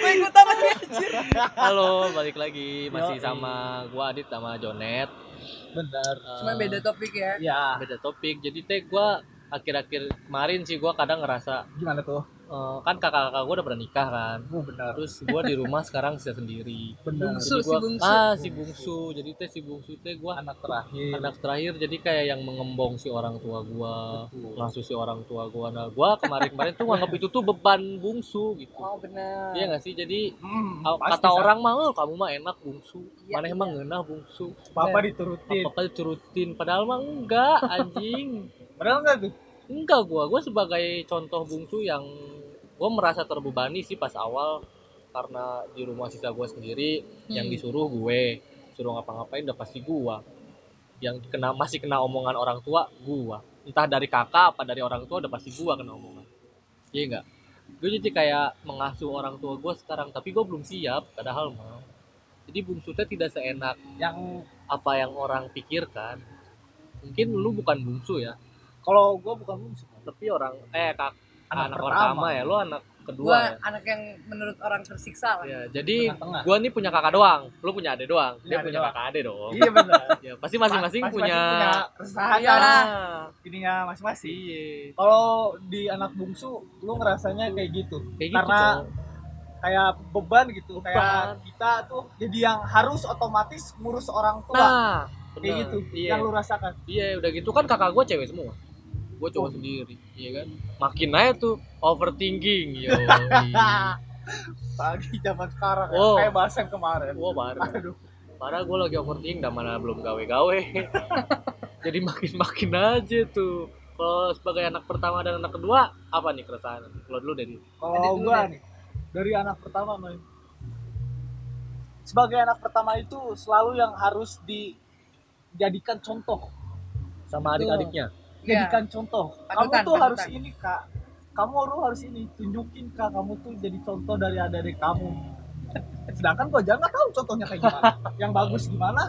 Gue ikutan lagi anjir. Halo, balik lagi masih Yoi. sama gua Adit sama Jonet. Benar. Cuma beda topik ya. Ya, beda topik. Jadi teh gua akhir-akhir kemarin sih gua kadang ngerasa gimana tuh? Eh, kan kakak-kakak gua udah pernah nikah kan. Oh, benar. Terus gua di rumah sekarang bisa sendiri. Benar. Bungsu. Jadi gua, si bungsu. ah si bungsu. Jadi teh si bungsu teh gua Anak terakhir. anak terakhir jadi kayak yang mengembong si orang tua gua Betul. ngasuh si orang tua gua nah gua kemarin-kemarin tuh nganggap itu tuh beban bungsu gitu Oh benar. iya nggak sih jadi Hmm, pasti, kata orang mah "Oh, kamu mah enak bungsu Iya, mana iya. emang ngeunah bungsu Papa diturutin. apa diturutin padahal mah enggak anjing Padahal enggak tuh? Enggak gua gua sebagai contoh bungsu yang gua merasa terbebani sih pas awal karena di rumah sisa gua sendiri yang Hmm. disuruh gue suruh ngapa-ngapain udah pasti gua. Yang kena masih kena omongan orang tua gua. Entah dari kakak apa dari orang tua udah pasti gua kena omongan. Iya enggak gue jadi kayak mengasuh orang tua gua sekarang tapi gua belum siap padahal mah. Jadi bungsunya tidak seenak Yang apa yang orang pikirkan. Mungkin lu bukan bungsu ya kalau gua bukan bungsu. tapi orang eh kak anak, Anak pertama. pertama. ya lu anak Gue kedua ya anak yang menurut orang tersiksa lah. ya jadi Tengah-tengah. gua nih punya kakak doang lu punya adik doang Punya dia punya doang. kakak adik dong Iya benar. ya pasti masing-masing Mas- punya keresahan Iya lah. Ah, ininya masing-masing. iya Kalau di anak bungsu, lu ngerasanya kayak gitu. kayak gitu Karena Cok. kayak beban gitu, Beban. kayak kita tuh jadi yang harus otomatis ngurus orang tua. nah kayak benar. gitu iya yang lu rasakan. iya udah gitu kan kakak gua cewek semua gua cowok sendiri iya kan? Makin aja tuh overthinking yo. Pagi zaman sekarang Oh. kayak bahasan kemarin. wah parah Aduh. parah gue lagi overthinking dan mana belum gawe-gawe. Jadi makin-makin aja tuh. Kalau sebagai anak pertama dan anak kedua apa nih keresahan? Kalau dulu dari Kalau deh. nih dari anak pertama Noy. Sebagai anak pertama itu selalu yang harus dijadikan contoh, sama adik-adiknya Iya. jadikan contoh. Kamu tuh harus ini kak, kamu harus ini tunjukin kak, kamu tuh jadi contoh dari adik kamu. Sedangkan gua aja nggak tahu contohnya kayak gimana, yang bagus gimana,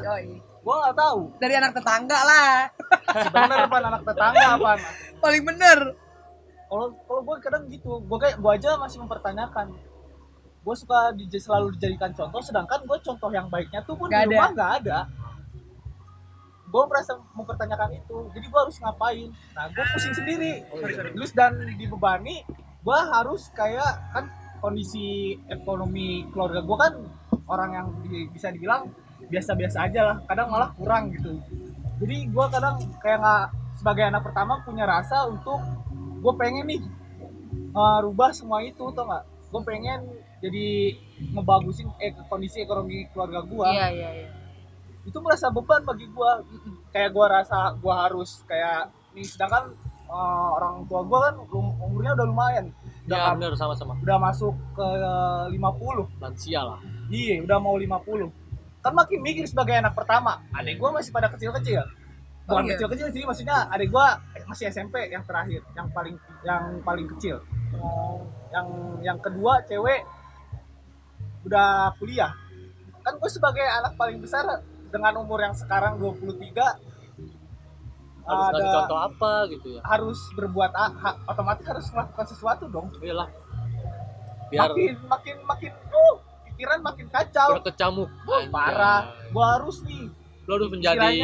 gua nggak tahu. Dari anak tetangga lah. Sebenarnya apa anak tetangga apa? Paling bener. kalau kalau gue kadang gitu gue kayak gue aja masih mempertanyakan gue suka di, selalu dijadikan contoh sedangkan gue contoh yang baiknya tuh pun Nggak di rumah nggak ada gue merasa mempertanyakan itu. Jadi gue harus ngapain? Nah gue pusing sendiri. Terus dan dibebani gue harus kayak kan kondisi ekonomi keluarga gue kan orang yang di- bisa dibilang biasa-biasa aja lah. Kadang malah kurang gitu. Jadi gue kadang kayak nggak sebagai anak pertama punya rasa untuk gue pengen nih uh, rubah semua itu tau nggak? Gue pengen jadi ngebagusin eh, kondisi ekonomi keluarga gue Iya iya iya. Itu merasa beban bagi gue kayak gue rasa gue harus kayak nih sedangkan uh, orang tua gue kan umurnya udah lumayan. Udah, ya bener sama-sama. udah masuk ke 50 lansia lah. Iya udah mau 50 kan makin mikir sebagai anak pertama. Adik gue masih pada kecil-kecil. Oh, bukan iya. kecil-kecil sih maksudnya adik gue masih SMP yang terakhir yang paling yang paling kecil. Yang yang kedua cewek udah kuliah. Kan gue sebagai anak paling besar dengan umur yang sekarang 23 harus ada contoh apa gitu ya? harus berbuat ha- otomatis harus melakukan sesuatu dong. Iyalah. Biar makin makin makin uh, pikiran makin kacau. berkecamuk. Wah, parah. Gue harus nih. Lo harus menjadi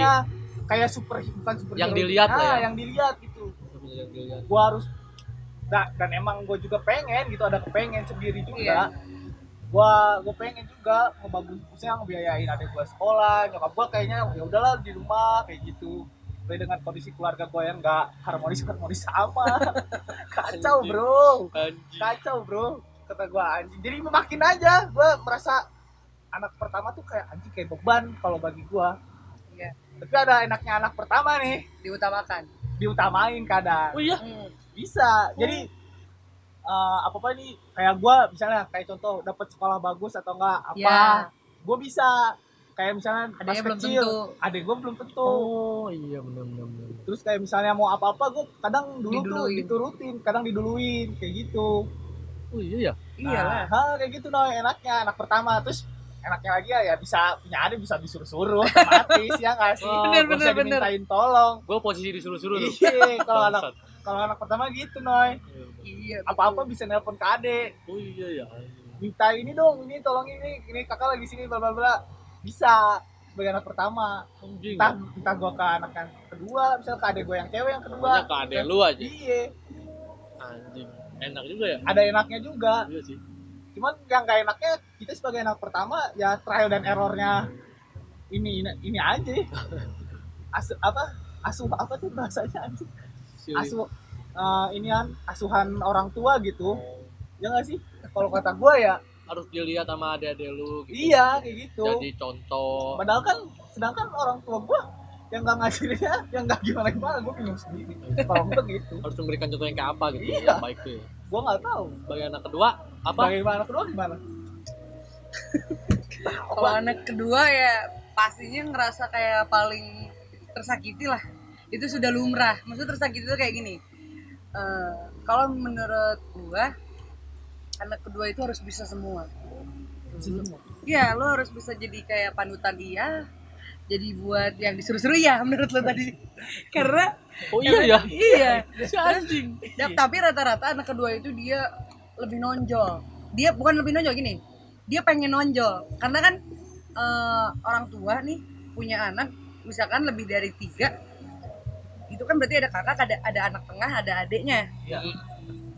kayak super bukan super Yang dilihat lah ya. yang dilihat gitu. Yang dilihat. gue harus da- dan emang gue juga pengen gitu ada kepengen sendiri juga gue gue pengen juga ngebagus misalnya ngebiayain adik gue sekolah nyokap gue kayaknya ya udahlah di rumah kayak gitu. Tapi dengan kondisi keluarga gue yang nggak harmonis harmonis sama. Kacau Anjing. bro. Anjing. kacau bro kata gue anjing. Jadi makin aja gue merasa anak pertama tuh kayak anjing kayak beban kalau bagi gue Iya. tapi ada enaknya anak pertama nih. Diutamakan. diutamain kadang. Oh iya? Hmm. bisa. Jadi apa apa nih kayak gua misalnya kayak contoh dapat sekolah bagus atau enggak apa Iya. gua bisa kayak misalnya pas Adanya belum kecil tentu. adik gua belum tentu oh iya benar benar terus kayak misalnya mau apa apa gua kadang dulu tuh Diduluin. diturutin kadang diduluin kayak gitu oh iya ya Iya lah. nah, ha, kayak gitu noy enaknya anak pertama terus enaknya lagi ya, ya bisa punya adik bisa disuruh-suruh otomatis ya nggak sih Wah, Bener, bener, usah bener. dimintain tolong gue posisi disuruh-suruh tuh iya kalau anak. Kalau anak pertama gitu noy. Iya. apa-apa bisa nelpon ke oh iya ya minta ini dong ini tolong ini ini kakak lagi sini bla bla bla. Bisa sebagai anak pertama. Anjing. Entah entah gua ke anak yang kedua misal ke adek gua yang cewek yang kedua. Ke adek lu aja. Iya. Anjing. Enak juga ya? Ada enaknya juga. Iya sih. Cuman yang gak enaknya kita sebagai anak pertama ya trial dan errornya ini ini, ini aja. Asu apa? Asuh apa tuh bahasanya anjing? Asuh eh, ini kan asuhan orang tua gitu. Oh, ya nggak sih? Kalau kata gua ya harus dilihat sama adik-adik lu gitu. iya kayak gitu. Jadi contoh. Padahal kan sedangkan orang tua gua yang nggak ngajarinnya yang nggak gimana gimana gua bingung sendiri. Kalau gua gitu. Harus memberikan contoh yang kayak apa gitu Iya. yang baik tuh ya. Gua nggak tahu. Sebagai anak kedua apa? Bagaimana kedua gimana? Kalau anak kedua ya pastinya ngerasa kayak paling tersakiti lah. Itu sudah lumrah. Maksudnya tersakiti itu kayak gini. Eh, kalau menurut gua anak kedua itu harus bisa semua. Iya, lo harus bisa jadi kayak panutan dia. Jadi buat yang disuruh-suruh ya menurut lo tadi. Karena oh iya ya iya. si anjing Ya, tapi rata-rata anak kedua itu dia lebih nonjol. Dia bukan lebih nonjol gini. Dia pengen nonjol karena kan eh, orang tua nih punya anak misalkan lebih dari tiga itu kan berarti ada kakak ada ada anak tengah ada adiknya. Ya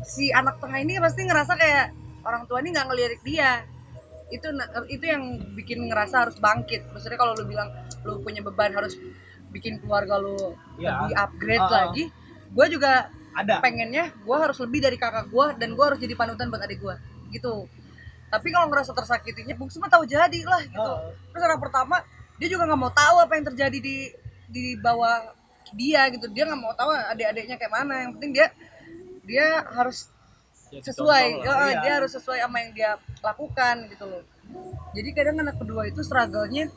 si anak tengah ini pasti ngerasa kayak orang tua ini nggak ngelirik dia. Itu itu yang bikin ngerasa harus bangkit. Maksudnya kalau lu bilang lu punya beban harus bikin keluarga lu ya lebih upgrade ah. lagi gue juga ada. pengennya gue harus lebih dari kakak gue dan gue harus jadi panutan buat adik gue gitu. Tapi kalau ngerasa tersakitinya bungsu mah tahu jadi lah gitu. Oh, terus anak pertama dia juga nggak mau tahu apa yang terjadi di di bawah dia gitu. Dia nggak mau tahu adik-adiknya kayak mana. Yang penting dia dia harus sesuai. Iya. dia harus sesuai sama yang dia lakukan gitu loh. Jadi kadang anak kedua itu struggle-nya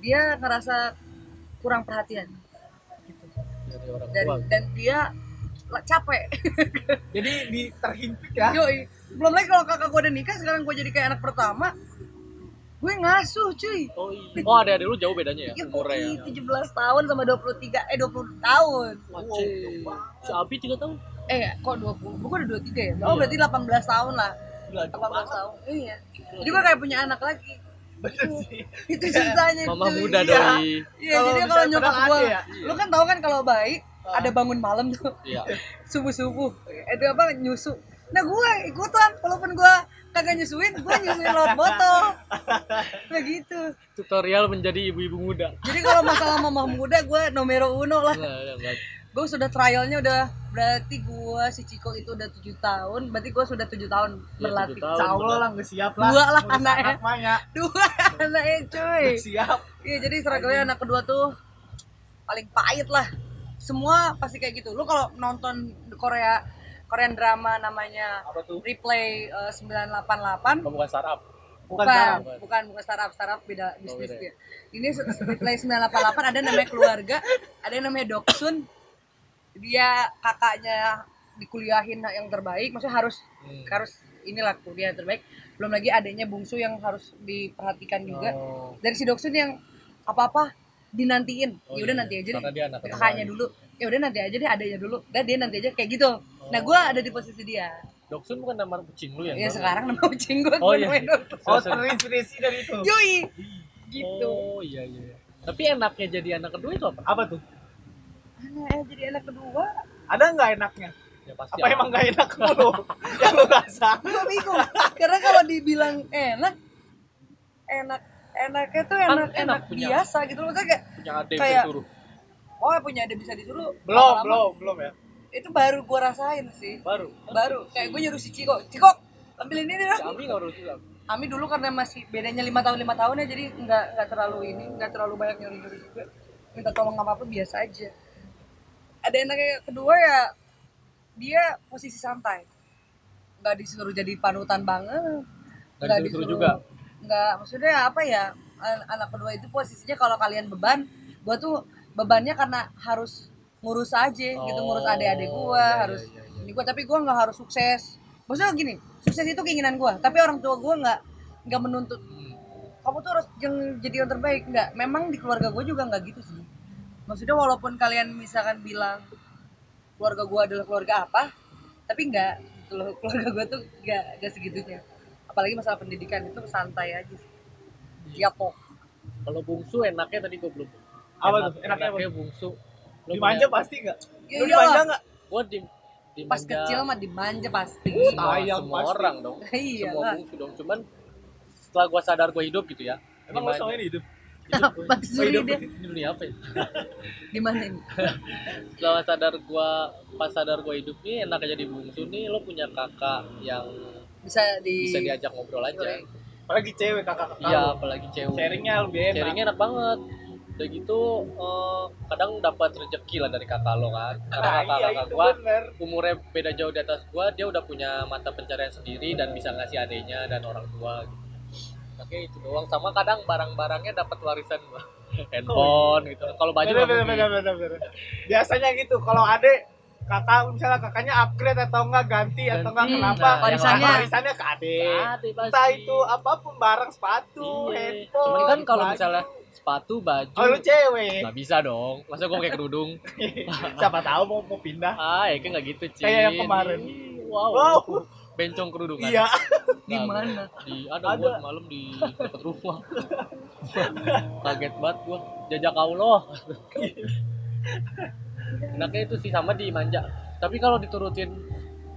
dia ngerasa kurang perhatian gitu. Dari orang dan tua. dan dia capek. Jadi di terhimpit ya. Yoi. belum lagi kalau kakak gue udah nikah sekarang gue jadi kayak anak pertama gue ngasuh cuy oh iya oh adik-adik lu jauh bedanya ya Iya, umurnya ya tujuh belas tahun sama 23 eh 20 tahun. Si Abi tiga tahun Eh, kok 20? Bukan udah 23 ya? Iya. Oh, berarti 18 tahun lah. Gila, 18 jauh banget. tahun. Iya. Jadi gue kayak punya anak lagi. bener sih Itu ceritanya. mama cuy. muda Iya. doi Iya, jadi kalau nyokap gue, ada ya? lu kan tahu kan kalau bayi Ah. ada bangun malam tuh, iya subuh-subuh. Itu apa nyusu. Nah, gue ikutan walaupun gue kagak nyusuin, gue nyusuin lewat botol. Nah gitu. tutorial menjadi ibu-ibu muda Jadi kalau masalah mama muda, gue nomero uno lah. Nah, enggak. gue sudah trialnya udah berarti gue si Ciko itu udah tujuh tahun berarti gue sudah tujuh tahun Iya, berlatih Allah lah nggak siap lah Dua lah anaknya. anak ya. dua anaknya cuy Nggak siap iya jadi struggle anak kedua tuh paling pahit lah semua pasti kayak gitu lu kalau nonton Korea Korean drama namanya apa tuh? Replay eh, 988 kamu bukan startup? Bukan sekarang. bukan. bukan startup startup beda bisnis beda. dia. Ini Replay 988 ada namanya keluarga ada yang namanya Doksun. Dia kakaknya dikuliahin yang terbaik maksudnya harus Hmm. harus inilah kuliah yang terbaik. Belum lagi adiknya bungsu yang harus diperhatikan juga. Oh, dari si Doksun yang apa apa dinantiin. Oh ya udah iya. nanti aja deh. Kakaknya dulu. Ya udah nanti aja deh adiknya dulu. Dan dia nanti aja kayak gitu nah gue ada di posisi dia. Doksun bukan nama kucing lu ya ya Bang? sekarang nama kucing gue Oh, iya. oh terinspirasi dari itu. Yoi. Gitu. Oh iya iya. Tapi enaknya jadi anak kedua itu apa? Apa tuh? Anak eh, jadi anak kedua. Ada nggak enaknya? Ya pasti apa ada. emang nggak enak mulu? Yang lu rasa. Gue bingung. Karena kalau dibilang enak enak enaknya tuh enak enak enak punya. biasa gitu. Loh maksudnya kayak punya adik kayak- disuruh. Oh punya ada bisa disuruh belum belum belum ya itu baru gue rasain sih. Baru? Baru. Kayak gue nyuruh si Ciko Ciko ambilin ini si dong Ami nggak juga Ami dulu karena masih bedanya lima tahun lima tahun ya jadi nggak nggak terlalu ini nggak terlalu banyak nyuruh nyuruh juga. Minta tolong apa apa biasa aja. Ada yang kayak kedua ya dia posisi santai. Nggak disuruh jadi panutan banget. Nggak disuruh juga? Nggak maksudnya apa ya an- anak kedua itu posisinya kalau kalian beban gua tuh bebannya karena harus ngurus aja gitu ngurus Oh, adik-adik gua iya, iya, harus iya, iya. ini gua. Tapi gua nggak harus sukses. Maksudnya gini sukses itu keinginan gua. Tapi orang tua gua nggak nggak menuntut. Hmm. kamu tuh harus yang jadi yang terbaik. Nggak memang di keluarga gue juga nggak gitu sih. Maksudnya walaupun kalian misalkan bilang keluarga gue adalah keluarga apa? Tapi enggak kalau keluarga gue tuh enggak enggak segitunya. Apalagi masalah pendidikan itu santai aja sih. Ya kok. Kalau bungsu enaknya tadi gue belum. Apa Enak- tuh? Enaknya apa? bungsu Lo Dimanja pasti nggak? Ya Lu dimanja nggak? gue di, di pas kecil mah dimanja pasti. Semua, semua pasti. orang dong. Iya semua bungsu dong. Cuman setelah gue sadar gue hidup gitu ya. Emang lu sama ini hidup? hidup suri hidup dunia apa ya? Di mana ini? Setelah sadar gue pas sadar gue hidup nih enak jadi bungsu nih lo punya kakak yang bisa di bisa diajak ngobrol aja. Apalagi cewek kakak-kakak. iya lu. apalagi cewek. Sharingnya lebih enak. sharingnya enak banget udah gitu eh, kadang dapat rezeki lah dari kakak lo kan. Karena Nah, kakak iya kakak itu gua bener. umurnya beda jauh di atas gua dia udah punya mata pencarian sendiri dan bisa ngasih adenya dan orang tua gitu. Oke itu doang. Sama kadang barang-barangnya dapat warisan gua. Handphone gitu. Kalau baju Bener, bener, bener, bener, bener. Biasanya gitu. Kalau adek kakak misalnya kakaknya upgrade atau enggak ganti, atau enggak Ganti. kenapa Nah, warisannya. warisannya ke pasti. entah itu apa pun barang sepatu Iya. handphone cuman kan kalau baju. misalnya sepatu baju oh lu cewek nggak bisa dong masa gua pakai kerudung siapa tahu mau mau pindah ah ya kan nggak gitu Cin. Kayak yang kemarin. wow, Wow. bencong kerudungan iya di Nah, mana di ada, Ada. gua semalam di dekat rumah kaget banget gua jajak Allah enaknya itu sih sama di manja. Tapi kalau diturutin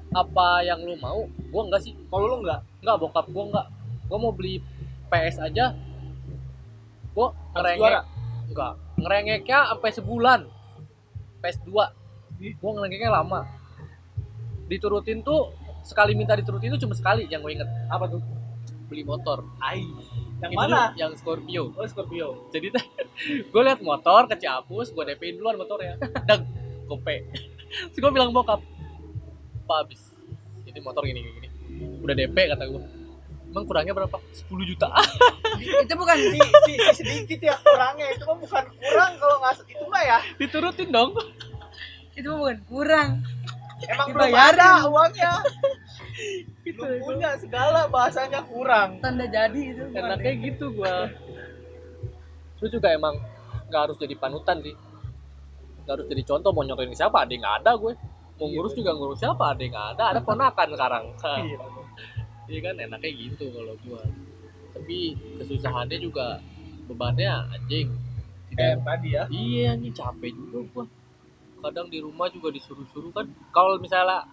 apa yang lu mau gua enggak sih. Kalau lu enggak enggak bokap gua enggak. Gua mau beli PS aja gua ngerengek. enggak ngerengeknya sampai sebulan. PS2 Ih. gua ngerengeknya lama. Diturutin tuh sekali minta diturutin itu cuma sekali yang gue inget. Apa tuh? Beli motor. Ai yang Itu mana? yang Scorpio. Oh Scorpio. Jadi gue liat motor ke Ciapus gue DP duluan motornya. Dag gope. Terus gue bilang bokap pak habis. Ini motor gini gini gini. udah DP kata gue emang kurangnya berapa? 10 juta. Itu bukan si, si, si sedikit ya kurangnya. Itu mah bukan kurang kalau nggak itu mah ya. Diturutin dong. Itu bukan kurang. Emang belum ada uangnya belum punya segala bahasanya kurang tanda jadi itu karena kayak gitu gue terus juga emang nggak harus jadi panutan sih nggak harus jadi contoh mau nyontohin siapa ada yang nggak ada gue mau Iya, ngurus bener. juga ngurus siapa ada yang nggak ada ada ponakan sekarang Iya. Iya kan enaknya gitu kalau gua. Tapi kesusahannya juga bebannya anjing. kayak Tidak. tadi ya Iya anjing capek juga gua. Kadang di rumah juga disuruh-suruh kan. Kalau misalnya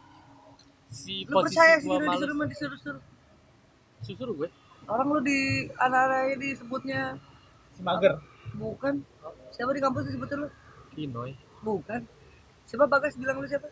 si lu posisi percaya sih gua udah males disuruh mah disuruh-suruh suruh gue. orang lu di anak-anaknya disebutnya si mager. Bukan. Siapa di kampus disebutnya lu? Kinoy, bukan. Siapa bagas bilang lu siapa?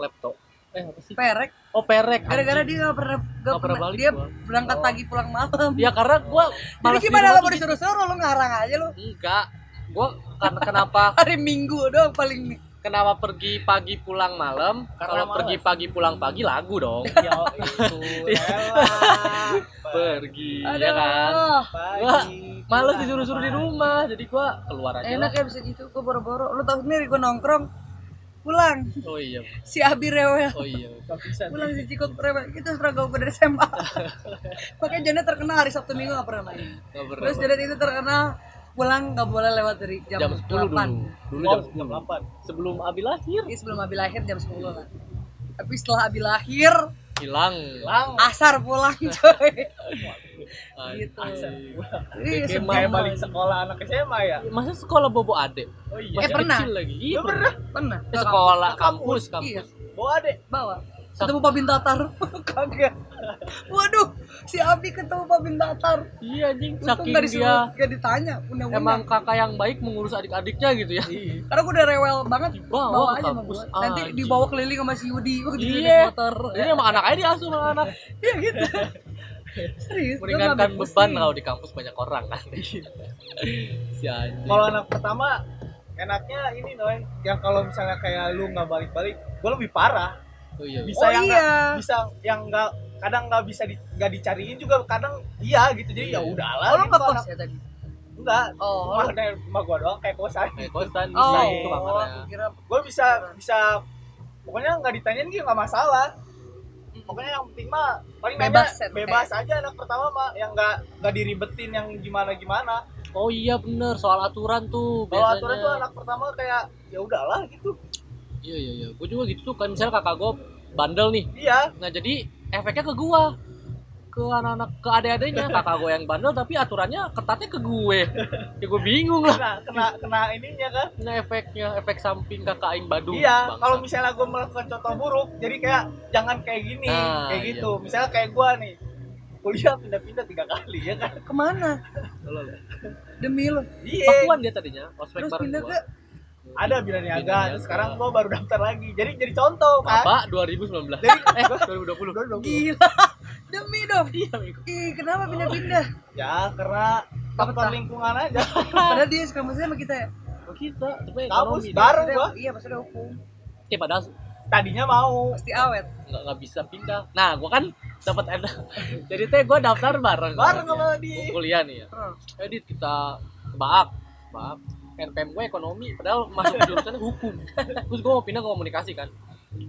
Laptop. Eh apa sih? perek. Oh perek. gara-gara dia gak pernah gak Nggak pernah balik dia gua. berangkat Oh. pagi pulang malam. Ya karena gua jadi gimana lo mau disuruh-suruh? Lu ngarang aja lu. Enggak. Gua karena kenapa? Hari minggu doang paling nih kenapa pergi pagi pulang malam? Kalau pergi pagi pulang pagi lagu dong. ya itu pergi ya kan. Aduh, pagi Males disuruh-suruh di rumah, jadi gua keluar aja. enak ya bisa gitu gua boro-boro lu tau sendiri gua nongkrong pulang Oh iya, si Abi rewel oh iya. Pulang si Cikot rewel itu struggle gue dari SMA makanya Janet terkenal hari Sabtu Minggu gak pernah main pernah. terus Janet itu terkenal pulang nggak boleh lewat dari jam, jam 10 dulu. 8 Dulu Oh, jam 10. jam 8 Sebelum Abi lahir Jadi sebelum Abi lahir jam 10 lah tapi setelah Abi lahir hilang. lang asar pulang coy gitu Anjing. Iya, Kayak balik sekolah anak SMA ya Masa sekolah bobo adek? oh iya Masih pernah. kecil lagi. Iya, pernah? pernah Eh, sekolah kampus, kampus. kampus. Iya. bawa adek bawa ketemu Pak Bintatar kagak waduh si Abi ketemu Pak Bintatar Iya anjing, untung saking gak dia disuruh gak ditanya undang-undang emang kakak yang baik mengurus adik-adiknya gitu ya. iya karena gue udah rewel banget Dibawa bawa ke aja sama kampus. nanti Anjing. dibawa keliling sama si Yudi waktu Iya. motor Ini emang anak aja diasuh sama anak. iya gitu serius Meringankan beban kalau di kampus banyak orang kan. si anjing. kalau anak pertama enaknya ini noy yang kalau misalnya kayak lu nggak balik-balik gue lebih parah Oh iya. bisa Oh yang iya. nggak bisa yang nggak kadang nggak bisa di, nggak dicariin juga kadang iya gitu. Jadi ya Iya. udahlah oh gitu, nggak kos ya tadi? Enggak oh. Rumah dari rumah gua doang kayak kosan. Kayak kosan oh. bisa gitu kamarnya. kira gue bisa bisa pokoknya nggak ditanyain gitu nggak masalah. Pokoknya yang penting mah paling Bebas, nanya ya, bebas aja anak pertama mah yang nggak nggak diribetin yang gimana gimana. Oh iya bener soal aturan tuh kalau biasanya. aturan tuh anak pertama kayak ya udahlah gitu iya iya iya. Gue juga gitu tuh kan misalnya kakak gue bandel nih. Iya. Nah jadi efeknya ke gua. Ke anak-anak ke adik-adiknya. Kakak gue yang bandel tapi aturannya ketatnya ke gue. Ya gue bingung lah. Kena kena kena ininya kan. Nah efeknya efek samping kakak aing badung iya kalau misalnya gue melakukan contoh buruk jadi kayak jangan kayak gini Nah, kayak iya. gitu. Misalnya kayak gue nih kuliah pindah-pindah tiga kali ya kan? Ke mana? Demi lo. iya. Pakuan dia tadinya ospek Terus pindah gua. ke ada Bina Bina Niaga terus Niaga. sekarang gue baru daftar lagi jadi jadi contoh kan Bapak 2019 Jadi- eh 2020 gila. Demi dong. iya. Ih, kenapa pindah-pindah? ya karena faktor lingkungan aja Padahal dia sekarang masih sama kita ya. Oh, kita tapi kampus bareng Maksudnya- gua Iya, maksudnya hukum. eh padahal tadinya mau Pasti awet. nggak nggak bisa pindah nah gua kan dapat enak jadi teh gua daftar bareng bareng sama Gua di kuliah nih ya Hmm. edit kita ke Baak Baak RPM gue ekonomi padahal masuk jurusannya hukum. Terus gue mau pindah ke komunikasi kan.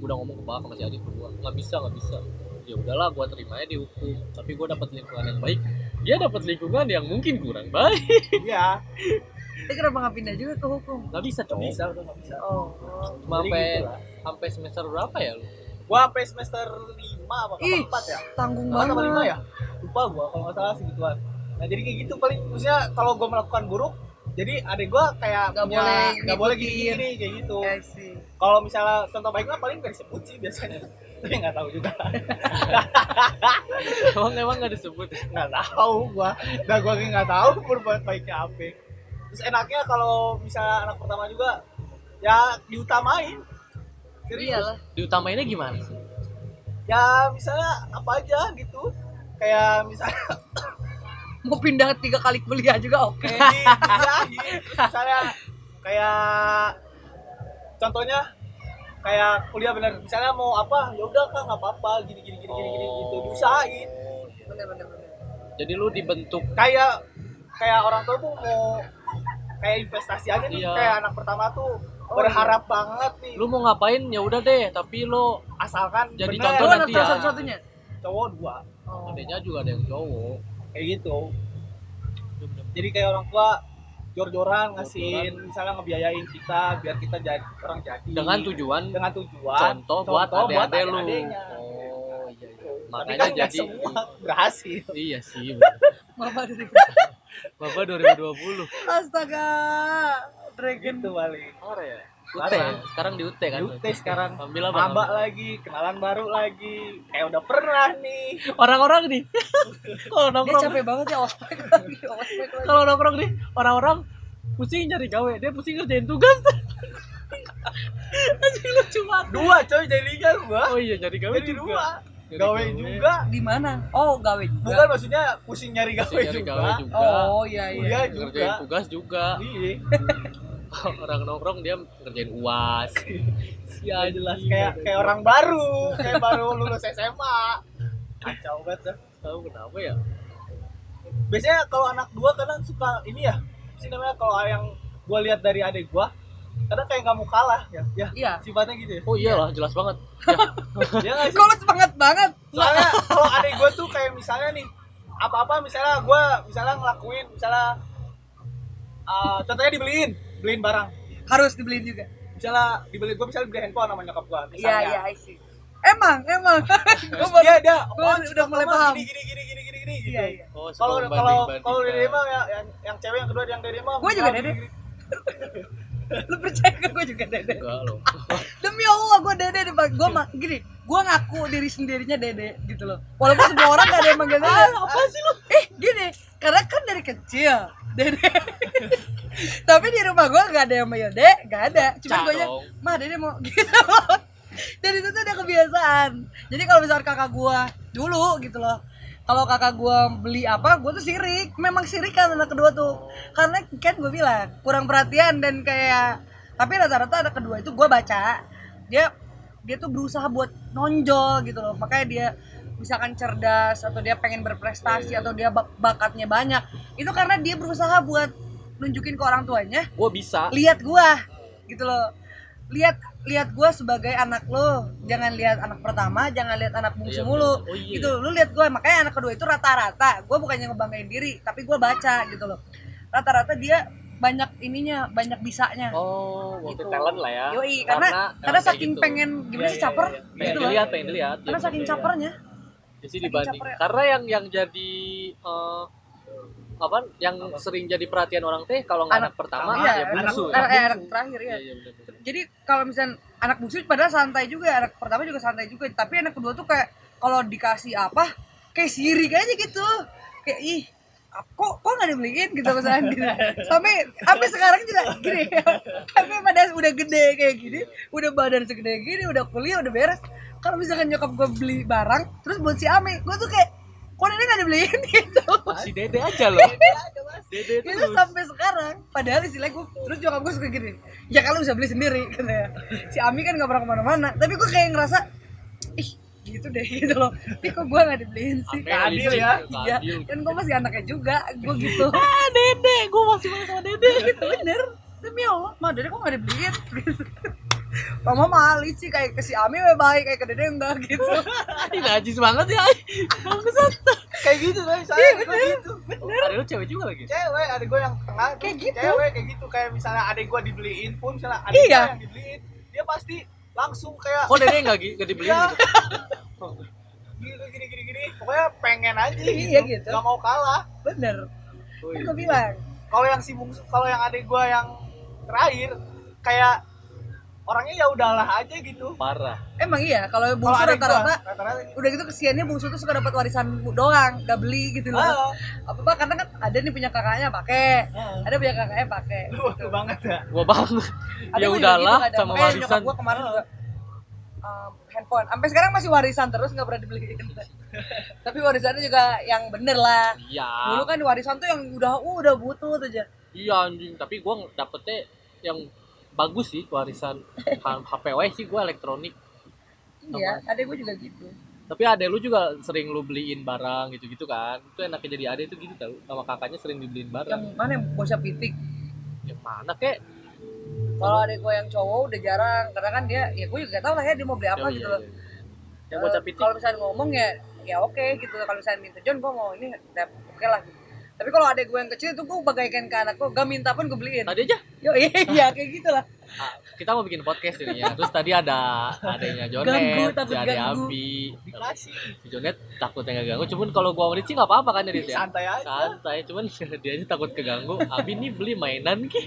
Udah ngomong ke Baak sama si Adit berdua nggak bisa nggak bisa. Ya udahlah gue terimanya di hukum. Tapi gue dapat lingkungan yang baik. Dia dapat lingkungan yang mungkin kurang baik. Iya. Tapi kenapa nggak pindah juga ke hukum? nggak bisa cowok bisa udah nggak bisa. Oh, sampai gitu sampai semester berapa ya lu? Gua sampai semester 5 apa Ih, empat ya. tanggung banget. apa lima ya? Lupa gua kalau nggak salah segituan. Nah jadi kayak gitu paling maksudnya kalau gua melakukan buruk jadi adik gua kayak Nggak boleh nggak boleh gini gini kayak gitu. Kalau misalnya contoh baik mah paling nggak disebut sih biasanya. Tapi nggak tahu juga. Emang emang nggak disebut? Nggak tahu gua. Dan gua nggak tahu berbuat baiknya apa. Terus enaknya kalau misalnya anak pertama juga ya diutamain. Serius. Iyalah. diutamainnya gimana sih? Ya misalnya apa aja gitu. Kayak misalnya Mau pindah tiga kali kuliah juga oke. dibiayain terus misalnya kayak contohnya kayak kuliah bener misalnya mau apa ya udah kan nggak apa-apa gini gini gini gini gini gitu diusahain Bener bener bener. jadi lu dibentuk kayak kayak orang tua tuh mau kayak investasi aja nih Iya. kayak anak pertama tuh Oh, berharap banget nih lu mau ngapain ya udah deh tapi lu asalkan Jadi bener. contoh nanti cowok ya. satu-satunya. cowok dua Oh. adanya juga ada yang cowok kayak gitu. Jadi kayak orang tua jor-joran ngasihin misalnya ngebiayain kita biar kita jadi orang jadi. Dengan tujuan dengan tujuan. contoh buat adik-adik lu. adik-adiknya. oh iya iya. Tapi makanya kan jadi semua berhasil. Iya sih Mama dari bapak 2020 Astaga. Dragon. gitu paling. Ya UT Parah. sekarang di UT kan? UT sekarang. Ambil apa maba lagi kenalan baru lagi. Kayak udah pernah nih. Orang-orang nih. Kalau Dia nongkrong capek banget ya ospek lagi, ospek lagi. kalau nongkrong nih orang-orang pusing nyari gawe. Dia pusing ngerjain tugas. Anjing lucu banget. Dua coy jadinya gua. Oh iya nyari gawe jadi juga. dua. Nyari gawe juga. Di mana? Oh, gawe juga. bukan maksudnya pusing nyari gawe pusing nyari juga gawe juga. Oh, iya iya. kuliah ngerjain juga tugas juga. Iya orang nongkrong dia ngerjain uas ya jelas. kayak kayak orang baru. Kayak baru lulus SMA kacau banget dah. tahu kenapa ya? Biasanya kalau anak gua kadang suka ini ya. Sih namanya? Kalau yang gua lihat dari adik gua kadang kayak nggak mau kalah ya. Ya Iya. sifatnya gitu ya. Oh iyalah jelas banget. Ya. Kok lu semangat banget? soalnya kalau adik gua tuh kayak misalnya nih apa-apa misalnya gua misalnya ngelakuin misalnya uh, contohnya dibeliin beliin barang Harus dibeliin juga. misalnya dibeli gua misalnya beli handphone sama nyokap gua Iya, iya, I see. Emang, emang. terus Gua baru- dia dia gua oh, udah suka mulai paham. gini gini gini gini gini gini gitu Iya, iya. oh kalau kalau kalau dari mah ya, yang yang cewek yang kedua yang dari mah Gua juga dede. Lu percaya gak gue juga dede? Demi Allah gue dede di gue mah gini, gue ngaku diri sendirinya dede gitu loh. Walaupun semua orang gak ada yang manggil dede. apa sih lu? Eh gini, karena kan dari kecil dede. Tapi di rumah gue gak ada yang manggil dede, gak ada. Cuma gue mah dede mau gitu. Dan itu tuh udah kebiasaan. Jadi kalau misalkan kakak gue dulu gitu loh, kalau kakak gue beli apa, gue tuh sirik. Memang sirik kan anak kedua tuh. Karena kan gue bilang kurang perhatian dan kayak tapi rata-rata anak kedua itu gue baca dia dia tuh berusaha buat nonjol gitu loh makanya dia misalkan cerdas atau dia pengen berprestasi atau dia bak- bakatnya banyak itu karena dia berusaha buat nunjukin ke orang tuanya gua bisa. lihat gua gitu loh. Lihat lihat gua sebagai anak lo jangan lihat anak pertama jangan lihat anak bungsu Iya, mulu. Oh, iya. gitu lu lihat gua makanya anak kedua itu rata-rata gua bukannya ngebanggain diri tapi gua baca gitu loh. Rata-rata dia banyak ininya banyak bisanya. Oh multi Gitu. talent lah ya. Yoi, karena- karena kayak saking gitu. pengen gimana Iya, sih iya, caper? iya. pengen gitu loh. dilihat pengen dilihat. Karena ya, saking capernya Ya sih saking dibanding capernya. karena yang yang jadi eh, apa yang sering jadi perhatian orang teh kalau nggak anak, Anak- pertama iya, ya anak, bungsu anak, eh, anak terakhir ya Iya, iya, bener, bener. jadi kalau misalnya anak bungsu padahal santai juga anak pertama juga santai juga tapi anak kedua tuh kayak kalau dikasih apa kayak sirik aja gitu. Kayak ih kok kok nggak dibeliin? Gitu misalnya gitu. sampai sampai sekarang juga gini sampai pada udah gede kayak gini udah badan segede gini udah kuliah udah beres kalau misalkan nyokap gue beli barang terus buat si Ame gue tuh kayak kok nenek nggak dibeliin? Gitu. Si dede aja loh. Dede itu sampai sekarang padahal istilahnya gue terus nyokap gue suka gini ya kalau bisa beli sendiri katanya si Ami kan nggak pernah ke mana-mana tapi gue kayak ngerasa ih gitu deh gitu loh. Tapi kok gue nggak dibeliin sih? Nggak adil ya. iya. kan gue masih anaknya juga gue gitu. Ah dede gue masih main sama dede. Gitu bener. Demi Allah mah dede kok nggak dibeliin? Gitu Mama mah licin kayak ke si Ami mah baik kayak ke dede enggak gitu. Ini najis banget ya bangsat kayak gitu iya saya bener. gitu. Bener. Ada lu cewek juga lagi. Cewek ada gue yang tengah Kayak gitu. cewek kayak gitu kayak misalnya ada gue dibeliin pun misalnya ada Iya. yang dibeliin dia pasti langsung kayak kok dede nggak gi- nggak dibeliin Iya. gitu? Gini gini gini gini. Pokoknya pengen aja gitu, Iya, gitu. Gak mau kalah. Bener. Oh, kan iya. gue bilang. Kalau yang si bungsu kalau yang adik gue yang terakhir kayak orangnya ya udahlah aja gitu. Parah. Emang iya kalau bungsu rata-rata rata-rata gitu. udah gitu kesiannya bungsu tuh suka dapat warisan doang gak beli gitu loh. Apa apa karena kan ada nih punya kakaknya pakai ada punya kakaknya pakai Lucu banget ya. Gua banget. Ada ya juga udahlah gitu, sama Makanya warisan. nyokap gua kemarin juga um, handphone. Sampai sekarang masih warisan terus nggak pernah dibeliin. Tapi warisannya juga yang bener lah. Iya. Dulu kan warisan tuh yang udah uh, udah butuh tuh aja. Iya anjing. Tapi gua dapetnya yang bagus sih warisan HPW sih gua elektronik. Iya ada gue juga gitu. Tapi ade lu juga sering lu beliin barang gitu-gitu kan? Itu enaknya jadi ade itu gitu tau. Sama kakaknya sering dibeliin yang barang mana yang bocah pitik yang mana kek? Kalau ada gue yang cowok udah jarang karena kan dia ya gue juga gak tau lah ya dia mau beli apa Oh, gitu iya, loh. iya. yang bocah Eh, pitik kalau misalnya ngomong ya ya oke gitu. Kalau misalnya minta John gue mau ini oke lah. Gitu. tapi kalau ada gue yang kecil itu gue bagaikan ke anak gue gak minta pun gue beliin. Tadi aja yo iya iya kayak gitulah. Ah, kita mau bikin podcast ini ya. Terus tadi ada adanya Ganggu, Jonet takut si ade ganggu. Abi. Si Jonet takutnya nggak ganggu cuman kalau gua sama sih nggak apa-apa kan Dit ya santai aja. Santai cuman dia aja takut keganggu. Abi nih beli mainan ki.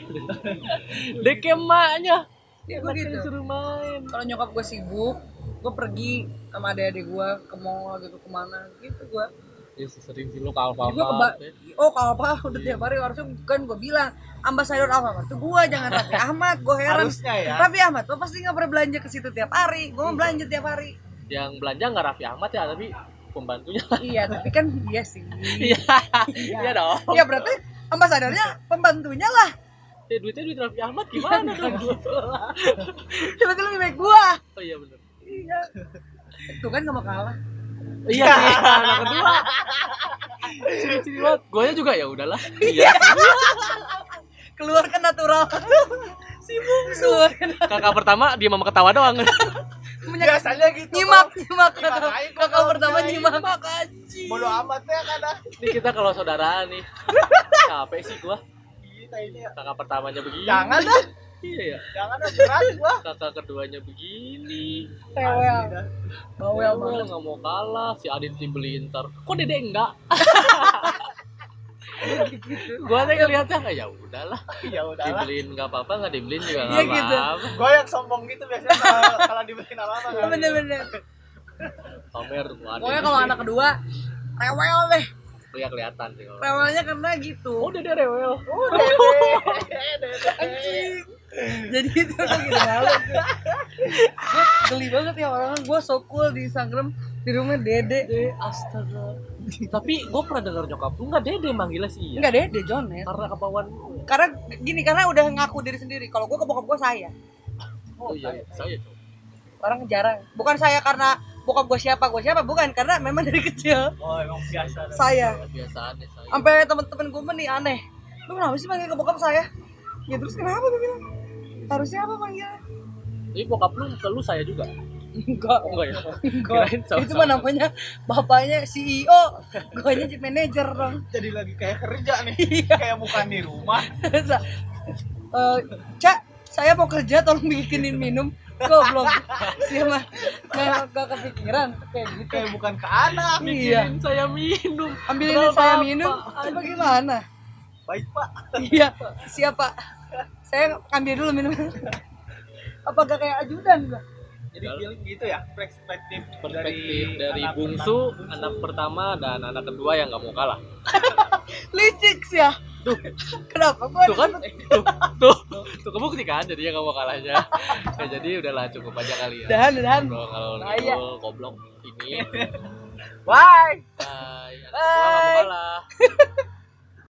Dek emaknya. Ya gue Anaknya gitu. disuruh main. Kalau nyokap gue sibuk gue pergi sama adik-adik gue ke mall gitu ke mana gitu gue ya sering sih lu ke Alfa Jadi gue keba oh kalau apa udah tiap hari harusnya kan gue bilang ambasador Alfamart. Tuh gue jangan Raffi Ahmad gue heran. Harusnya ya. Raffi Ahmad lo pasti nggak pernah belanja ke situ tiap hari. Gue mau belanja tiap hari. Yang belanja nggak Raffi Ahmad ya tapi pembantunya. Iya tapi kan iya sih. Iya. Iya. Dong. Iya berarti ambasadornya pembantunya lah. ya duitnya duit Raffi Ahmad gimana dong? Berarti lebih baik gua. oh iya bener. Iya. Tuh kan gak mau kalah. Iya sih anak kedua ciri-ciri banget gue juga ya udahlah iya Keluarkan natural. Sibuk keluarkan. kakak pertama dia mau ketawa doang Menyak- biasanya gitu nyimak, Bang. nyimak. Gua Kakak pertama nyimak. bodo amat ya kadang ini kita kalau saudara nih capek sih gua kita ini ya. kakak pertamanya begini jangan dah iya ya jangan berat gua kakak keduanya begini Rewel. Bawel Bawel banget. nggak mau kalah si Adit dibeliin ntar kok dede enggak Gitu. gua tuh ngeliatnya kayak ya udahlah ya udahlah dibeliin nggak apa-apa nggak dibeliin juga Iya, nggak gitu. apa-apa gua yang sombong gitu biasanya kalau kalau dibeliin apa apa Bener-bener. pamer tuh Pokoknya kalau anak kedua rewel deh. ya kelihatan sih kalau Rewelnya karena gitu. oh dede rewel Anjing. Jadi itu banget. Gue geli banget ya orang gue so cool di Instagram di rumah dede. dede astaga tapi gua pernah dengar nyokap lu nggak dede manggilnya sih ya Enggak dede John ya. karena kebawaan Karena gini karena udah ngaku diri sendiri. Kalau gue ke bokap gue saya. oh iya saya tuh Orang jarang. Bukan saya karena bokap gue siapa gue siapa bukan karena memang dari kecil oh emang biasa saya. kebiasaannya saya Sampai temen-temen gue nih aneh. Lu kenapa sih manggil ke bokap saya? Ya terus kenapa gue bilang? Harusnya apa manggilnya? Jadi bokap lu ke lu saya juga. enggak. Enggak ya? Enggak. Itu mah namanya bapaknya CEO guanya chief manager dong jadi lagi kayak kerja nih. Iya. kayak bukan di rumah. Eh, cak saya mau kerja tolong bikinin minum. Goblok. Siapa? Nggak nggak kepikiran kayak gitu. Kayak bukan ke anak. Iya. Bikinin saya minum. Ambilin saya minum. Coba gimana baik pak. Iya. Siapa saya ambil dulu minum. Apakah kayak ajudan gak? jadi feeling gitu ya perspektif perspektif dari, anak bungsu pertama. anak pertama dan anak kedua yang nggak mau kalah. Licik sih ya. Tuh. kenapa? Gua tuh kan? tuh. Tuh. Tuh kebukti kan jadinya nggak mau kalahnya. Ya, jadi udahlah cukup aja kali ya. Dan dan kalau iya. ngobrol goblok ini. Bye. Bye. anak kedua nggak mau kalah